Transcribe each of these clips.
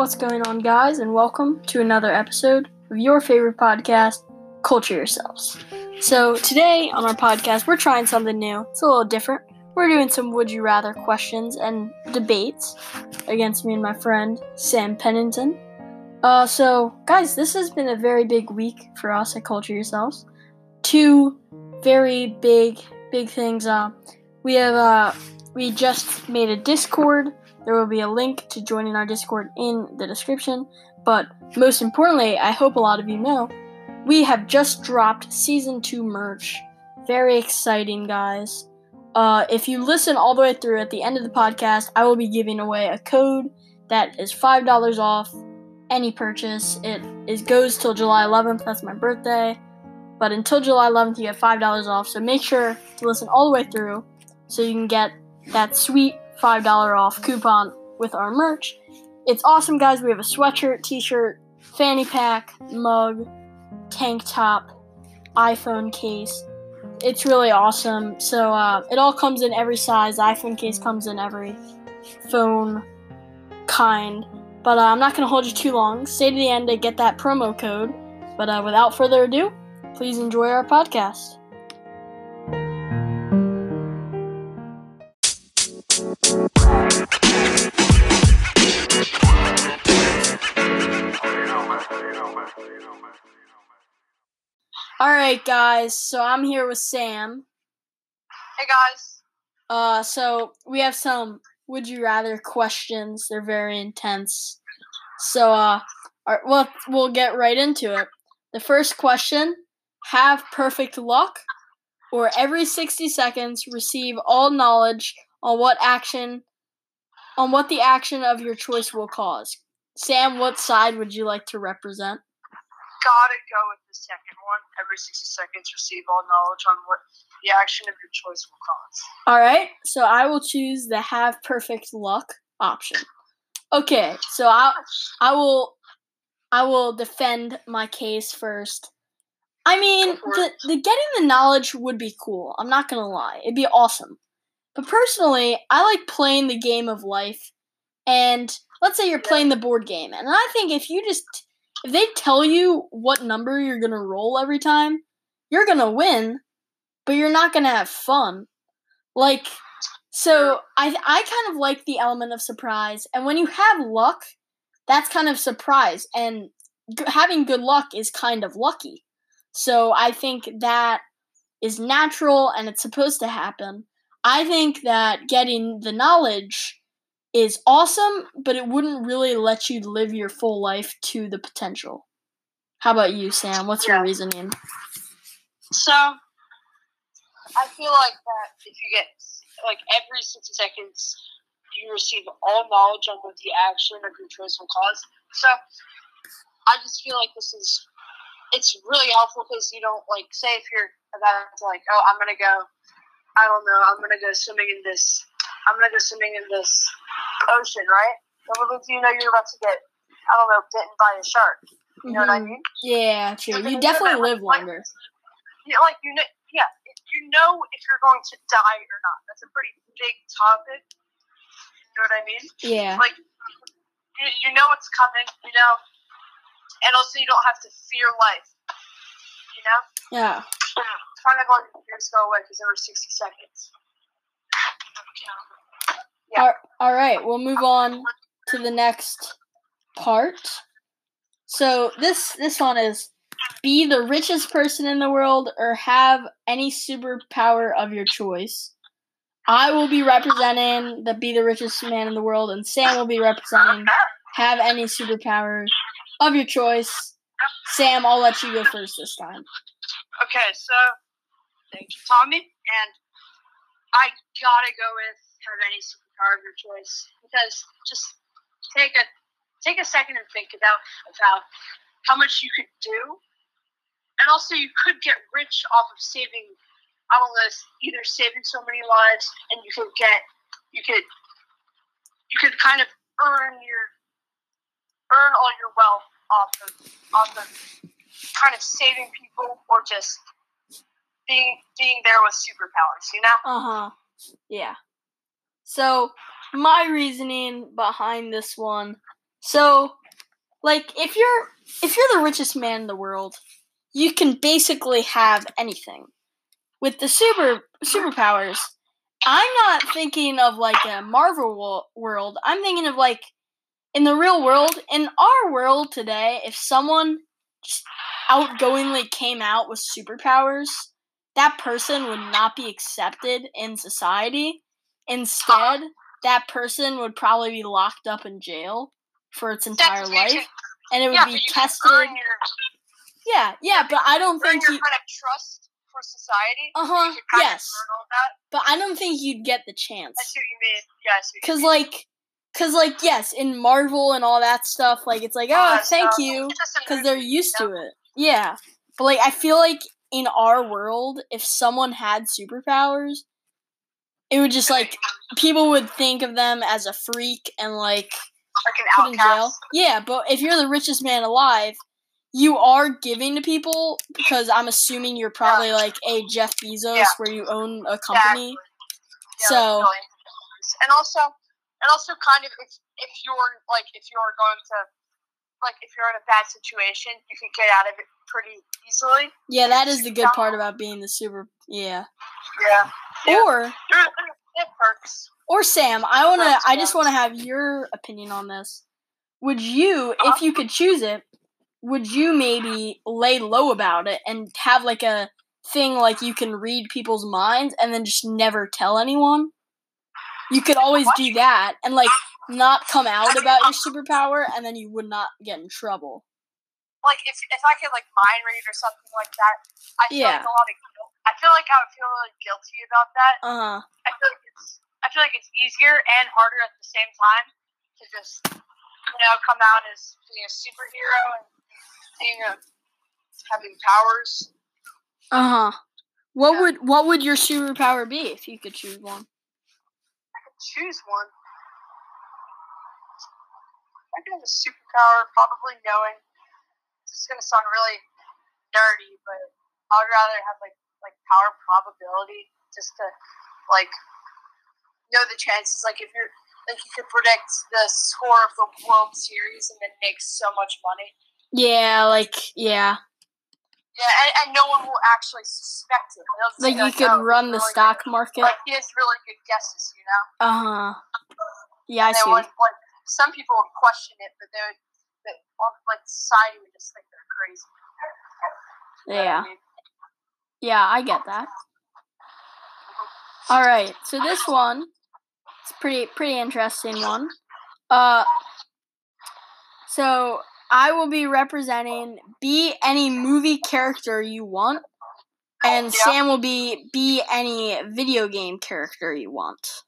What's going on, guys, and welcome to another episode of your favorite podcast, Culture Yourselves. So, today on our podcast, we're trying something new. It's a little different. We're doing some would you rather questions and debates against me and my friend, Sam Pennington. Uh, so, guys, this has been a very big week for us at Culture Yourselves. Two very big, big things. Uh, we have, uh, we just made a Discord there will be a link to joining our Discord in the description. But most importantly, I hope a lot of you know, we have just dropped season 2 merch. Very exciting, guys. Uh, if you listen all the way through at the end of the podcast, I will be giving away a code that is $5 off any purchase. It is goes till July 11th. That's my birthday. But until July 11th, you get $5 off. So make sure to listen all the way through so you can get that sweet $5 off coupon with our merch. It's awesome, guys. We have a sweatshirt, t shirt, fanny pack, mug, tank top, iPhone case. It's really awesome. So, uh, it all comes in every size. The iPhone case comes in every phone kind. But uh, I'm not going to hold you too long. Stay to the end to get that promo code. But uh, without further ado, please enjoy our podcast. Right, guys. So I'm here with Sam. Hey guys. Uh, so we have some would you rather questions. They're very intense. So uh, our, well, we'll get right into it. The first question: Have perfect luck, or every sixty seconds receive all knowledge on what action, on what the action of your choice will cause. Sam, what side would you like to represent? Gotta go with the second one. Every 60 seconds, receive all knowledge on what the action of your choice will cause. All right, so I will choose the have perfect luck option. Okay, so I I will I will defend my case first. I mean, the, the getting the knowledge would be cool. I'm not gonna lie, it'd be awesome. But personally, I like playing the game of life. And let's say you're playing the board game, and I think if you just if they tell you what number you're gonna roll every time, you're gonna win, but you're not gonna have fun. Like, so I I kind of like the element of surprise, and when you have luck, that's kind of surprise, and g- having good luck is kind of lucky. So I think that is natural and it's supposed to happen. I think that getting the knowledge is awesome, but it wouldn't really let you live your full life to the potential. How about you, Sam? What's your reasoning? So, I feel like that if you get, like, every 60 seconds, you receive all knowledge on what the action of your choice will cause. So, I just feel like this is, it's really helpful because you don't, like, say if you're about to, like, oh, I'm going to go, I don't know, I'm going to go swimming in this, I'm going to go swimming in this ocean, right? And little do you know you're about to get, I don't know, bitten by a shark. You know what I Mhm. mean? Yeah, true. You definitely live like, longer. Yeah, like you know, yeah, you know if you're going to die or not. That's a pretty big topic. You know what I mean? Yeah. Like you, you know it's coming, you know, and also you don't have to fear life. You know, Yeah. kind of let your fears go away because there were sixty seconds. Yeah. All, all right, we'll move on to the next part. So this this one is be the richest person in the world or have any superpower of your choice. I will be representing the be the richest man in the world, and Sam will be representing have any superpower of your choice. Sam, I'll let you go first this time. Okay, so thank you, Tommy, and I gotta go with have any superpower your choice because just take a take a second and think about about how much you could do, and also you could get rich off of saving. I don't know, either saving so many lives, and you could get you could you could kind of earn your earn all your wealth off of off of kind of saving people or just being being there with superpowers, you know? Uh huh. Yeah. So my reasoning behind this one So, like, if you're if you're the richest man in the world, you can basically have anything. With the super superpowers, I'm not thinking of like a Marvel world. I'm thinking of like in the real world, in our world today, if someone just outgoingly came out with superpowers, that person would not be accepted in society. Instead, that person would probably be locked up in jail for its entire That's life, and it would yeah, be but you can tested. your, Yeah, yeah, but I don't think you. kind of trust for society. Can kind yes. Of earn all that. But I don't think you'd get the chance. I see what you mean. Yeah, I see what you Cause like, cause like, yes, in Marvel and all that stuff, like it's like, oh, Uh, thank so- you, it's just a cause they're used you to it. Yeah, but like, I feel like in our world, if someone had superpowers, it would just like people would think of them as a freak and like like an put in jail. Yeah, but if you're the richest man alive, you are giving to people because I'm assuming you're probably like a Jeff Bezos Yeah. where you own a company. Exactly. Yeah, So- like billions of dollars. and also, and also, kind of, if if you're like, if you're going to, like, if you're in a bad situation, you can get out of it pretty easily. Yeah, that is the good part about being the super. Yeah. Yeah. Yeah. Or It perks. or Sam, I wanna. Perks, I just wanna have your opinion on this. Would you, Uh-huh. if you could choose it, would you maybe lay low about it and have like a thing like you can read people's minds and then just never tell anyone? You could always do that and like not come out about your superpower and then you would not get in trouble. Like, if if I could like mind read or something like that, I feel Yeah. like a lot of. I feel like I would feel really guilty about that. Uh huh. I feel like it's I feel like it's easier and harder at the same time to just you know come out as being a superhero and being a having powers. Uh huh. What Yeah. would what would your superpower be if you could choose one? I could choose one. I could have a superpower, probably knowing. This is gonna sound really nerdy, but I would rather have like like power probability, just to like know the chances. Like if you're like you could predict the score of the World Series and then make so much money. Yeah, like yeah. Yeah, and, and no one will actually suspect it. Like you could "Oh, run the really stock good." market. Like he has really good guesses, you know. Uh huh. Yeah, I see. would like some people would question it, but they would, but all, like society would just think they're crazy. You know Yeah, I get that. All right, so this one, it's pretty pretty interesting one. Uh, so I will be representing be any movie character you want, and Yeah. Sam will be be any video game character you want.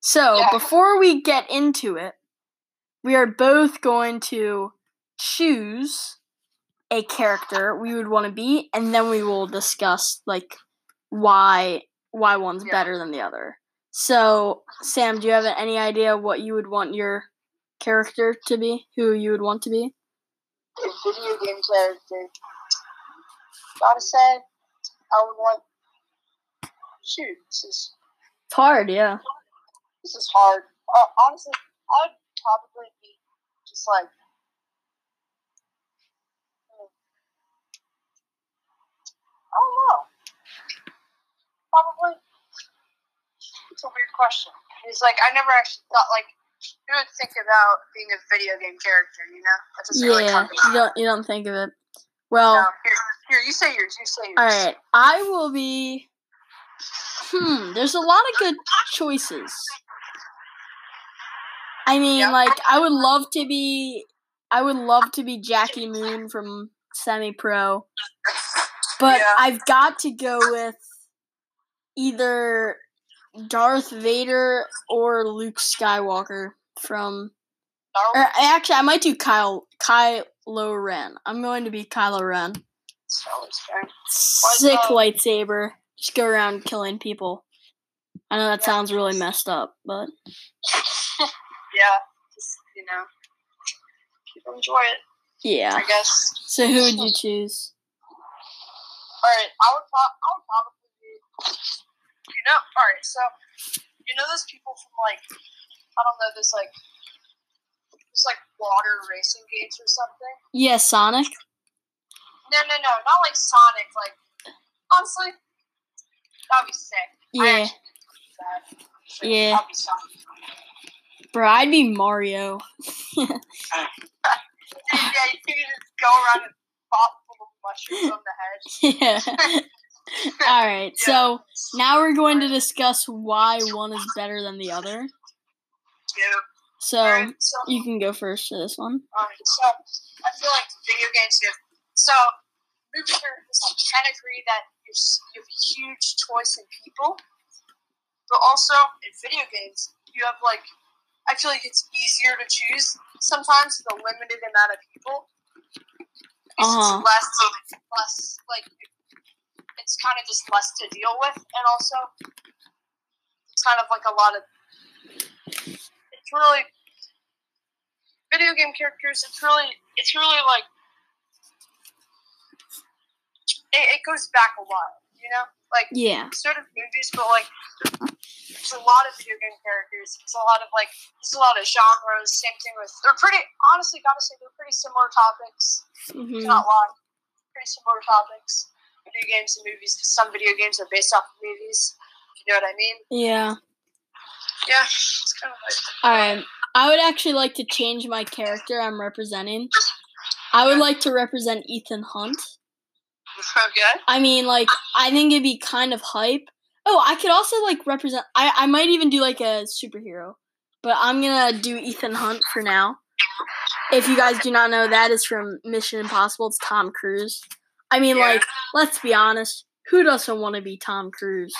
So Yeah. before we get into it, we are both going to choose a character we would want to be, and then we will discuss like why why one's Yeah. better than the other. So, Sam, do you have any idea what you would want your character to be? Who you would want to be? A video game character. Gotta say, I would want. Shoot, this is It's hard, yeah. this is hard. Uh, honestly, I would probably be just like. I don't know. Probably. It's a weird question. It's like I never actually thought like who would think about being a video game character. You know, that doesn't really Yeah, come you don't you don't think of it. Well, No, here, here, you say yours. You say yours. all right. I will be. Hmm. There's a lot of good choices. I mean, Yeah. like I would love to be. I would love to be Jackie Moon from Semi Pro, but Yeah. I've got to go with either Darth Vader or Luke Skywalker from. Or er, actually, I might do Kyle Kylo Ren. I'm going to be Kylo Ren. Star Wars fan. Sick lightsaber. Just go around killing people. I know that Yeah. sounds really messed up, but Yeah, just you know, people enjoy it. yeah. I guess. So who would you choose? All right, I would. Pro- I would probably be. You know, all right. So, you know those people from like, I don't know, those like Just like water racing games or something. Yeah, Sonic. No, no, no, not like Sonic. Like honestly, that'd be sick. Yeah, actually do that. So, Yeah. That'd be Sonic. bro, I'd be Mario. Yeah, you can just go around and pop full of mushrooms on the head. yeah. All right. So now we're going to discuss why one is better than the other. Yeah. So Alright, so, you can go first for this one. alright, so I feel like video games here. So movie characters can agree that you you have a huge choice in people, but also in video games you have like I feel like it's easier to choose sometimes with a limited amount of people. Uh-huh. It's less less like it's kind of just less to deal with, and also it's kind of like a lot of it's really video game characters. It's really it's really like it, it goes back a while, you know, like Yeah. sort of movies, but like there's a lot of video game characters. There's a lot of like there's a lot of genres. Same thing with they're pretty honestly gotta say they're pretty similar topics. hmm Not lie, pretty similar topics. Video games and movies. 'cause some video games are based off of movies. You know what I mean? Yeah. Yeah, it's kind of like All right. I would actually like to change my character I'm representing. I would like to represent Ethan Hunt. okay. I mean, like, I think it'd be kind of hype. Oh, I could also like represent. I I might even do like a superhero, but I'm gonna do Ethan Hunt for now. If you guys do not know, that is from Mission Impossible. It's Tom Cruise. I mean, Yeah. like, let's be honest. Who doesn't want to be Tom Cruise?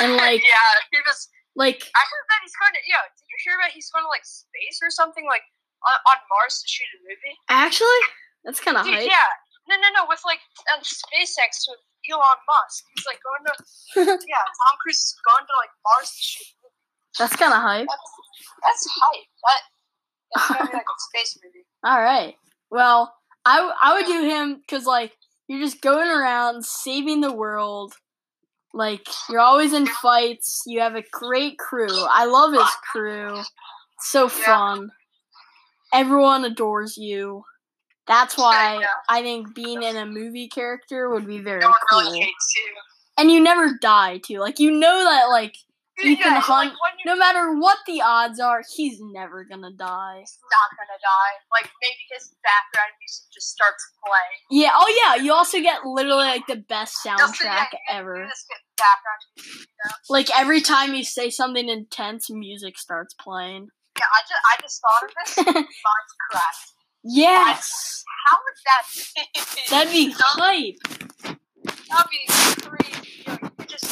And like, yeah, he was like, I heard that he's going to. Yeah, did you hear about he's going to like space or something like on, on Mars to shoot a movie? actually, that's kind of hype. yeah. No, no, no. With like um, SpaceX with Elon Musk, he's like going to. yeah, Tom Cruise is going to like Mars to shoot. That's kind of hype. That's that's hype. That that's gonna be like a space movie. All right. Well, I I would do him because like you're just going around saving the world. Like you're always in fights. You have a great crew. I love his crew. So fun. Everyone adores you. That's why Yeah. I think being in a movie character would be very No cool. really. And you never die too. Like you know that like Ethan yeah, Hunt, Like, no matter what the odds are, he's never gonna die. not gonna die. Like maybe his background music just starts playing. Yeah. Oh yeah. You also get literally like the best yeah, soundtrack ever. Just get background music. You know? Like every time you say something intense, music starts playing. Yeah, I just I just thought of this. Mine's cracked. Yes, How would that be? that'd be hype. That'd be crazy. You, know, you just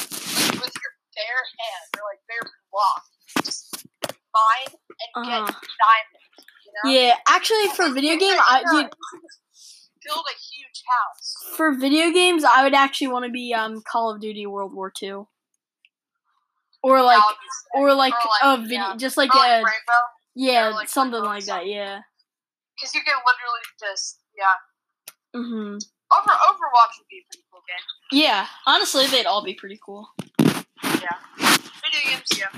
like, with your bare hand or like bare block, just mine and get Uh-huh. diamonds. You know? Yeah, actually, for video game, I dude, build a huge house. for video games, I would actually want to be um Call of Duty World War Two, or like, be sick. or like a video, yeah. just like Or, like a Rainbow, yeah, like, something Rainbow like that. something. Yeah. Because you can literally just yeah. Mhm. Over Overwatch would be a pretty cool game. Yeah. Honestly, they'd all be pretty cool. Yeah. Video games, yeah.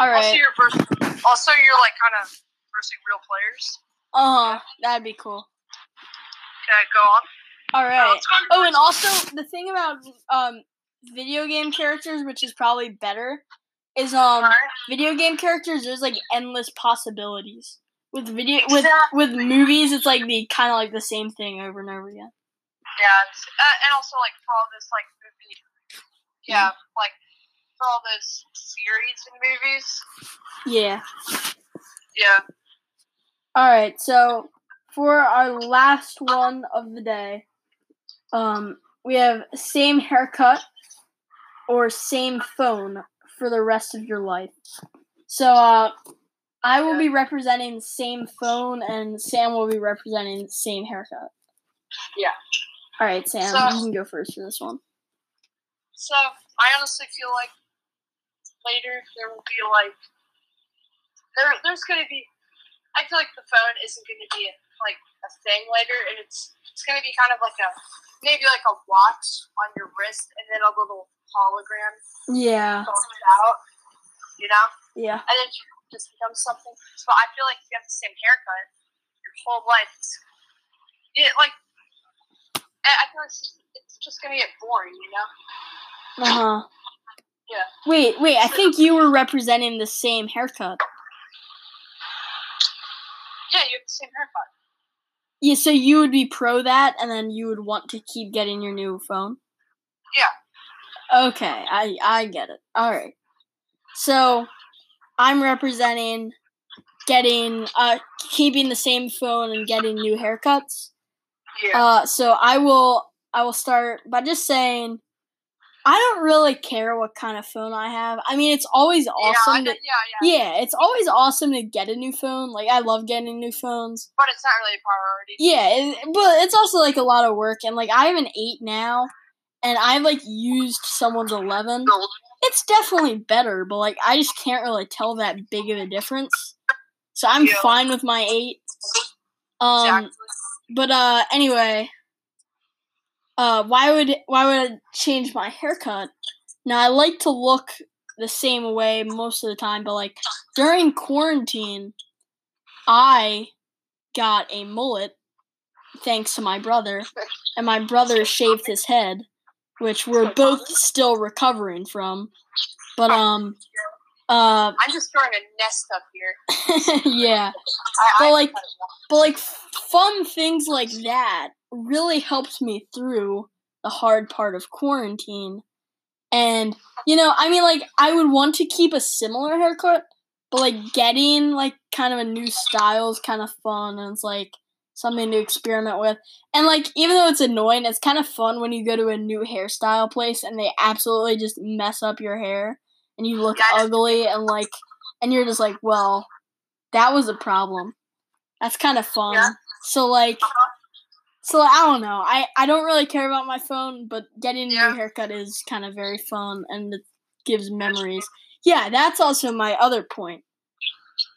All Also, right. you're vers- also you're like kind of versing real players. Uh huh. That'd be cool. Okay, go on. All right. Right. let's go on to Oh, and also the thing about um video game characters, which is probably better, is um Alright. video game characters. There's like endless possibilities. With video with Exactly. with movies, it's like the kind of like the same thing over and over again. Yeah, it's, uh, and also like for all this like movie, yeah, like for all those series and movies. Yeah. Yeah. All right. So for our last one of the day, um, we have same haircut or same phone for the rest of your life. So uh, I will be representing the same phone, and Sam will be representing the same haircut. Yeah. All right, Sam, So- you can go first for this one. So I honestly feel like later there will be like there there's gonna be I feel like the phone isn't gonna be like a thing later and it's it's gonna be kind of like a maybe like a watch on your wrist and then a little hologram Yeah. out. You know? Yeah. And then just becomes something. So I feel like if you have the same haircut your whole life, it like I feel like it's just, it's just gonna get boring, you know? Uh huh. Yeah. Wait, wait. I think you were representing the same haircut. Yeah, you have the same haircut. Yeah, so you would be pro that, and then you would want to keep getting your new phone. Yeah. Okay, I I get it. All right. So, I'm representing getting uh keeping the same phone and getting new haircuts. Yeah. Uh, so I will I will start by just saying I don't really care what kind of phone I have. I mean, it's always yeah, I awesome know, to yeah, yeah, yeah, it's always awesome to get a new phone. Like I love getting new phones. But it's not really a priority. Yeah, it, but it's also like a lot of work and like I have an 8 now and I've like used someone's 11. It's definitely better, but like I just can't really tell that big of a difference. So I'm Yeah. fine with my 8. Um Exactly. but uh anyway, uh why would why would I change my haircut? Now I like to look the same way most of the time, but like during quarantine, I got a mullet thanks to my brother, and my brother shaved his head, which we're both still recovering from. But um uh I'm just throwing a nest up here. yeah. I, But, I like, off. But like fun things like that really helped me through the hard part of quarantine. And you know, I mean like I would want to keep a similar haircut, but like getting like kind of a new style is kind of fun and it's like something to experiment with. And like even though it's annoying, it's kind of fun when you go to a new hairstyle place and they absolutely just mess up your hair and you look ugly and like and you're just like, well, that was a problem. That's kind of fun. Yeah. So like Uh-huh. so I don't know. I I don't really care about my phone, but getting a Yeah. new haircut is kind of very fun and it gives memories. Yeah, that's also my other point.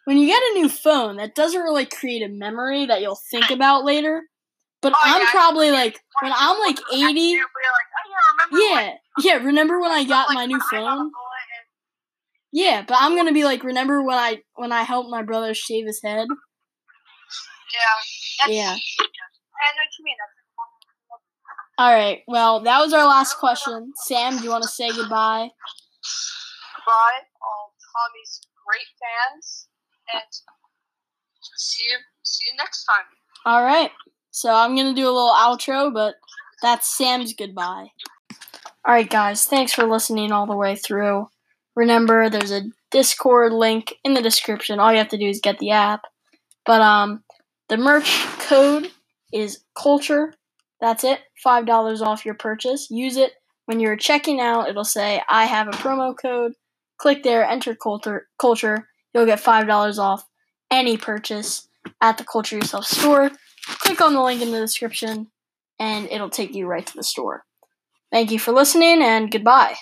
When you get a new phone, that doesn't really create a memory that you'll think about later. But Oh, I'm yeah, probably like when I'm like You're like, 80, oh, yeah, remember yeah, yeah, remember when I got like, my new when I got a phone? Yeah, but I'm going to be like remember when I when I helped my brother shave his head? Yeah. Yeah. I know what you mean. That's All right. Well, that was our last question. Sam, do you want to say goodbye? Goodbye, all Tommy's great fans, and see you see you next time. All right. So I'm going to do a little outro, but that's Sam's goodbye. All right, guys. Thanks for listening all the way through. Remember, there's a Discord link in the description. All you have to do is get the app. But um the merch code is culture. That's it. $5 off your purchase. Use it when you're checking out. It'll say I have a promo code. Click there, enter culture culture. You'll get $5 off any purchase at the Culture Yourself store click on the link in the description and it'll take you right to the store. Thank you for listening and goodbye.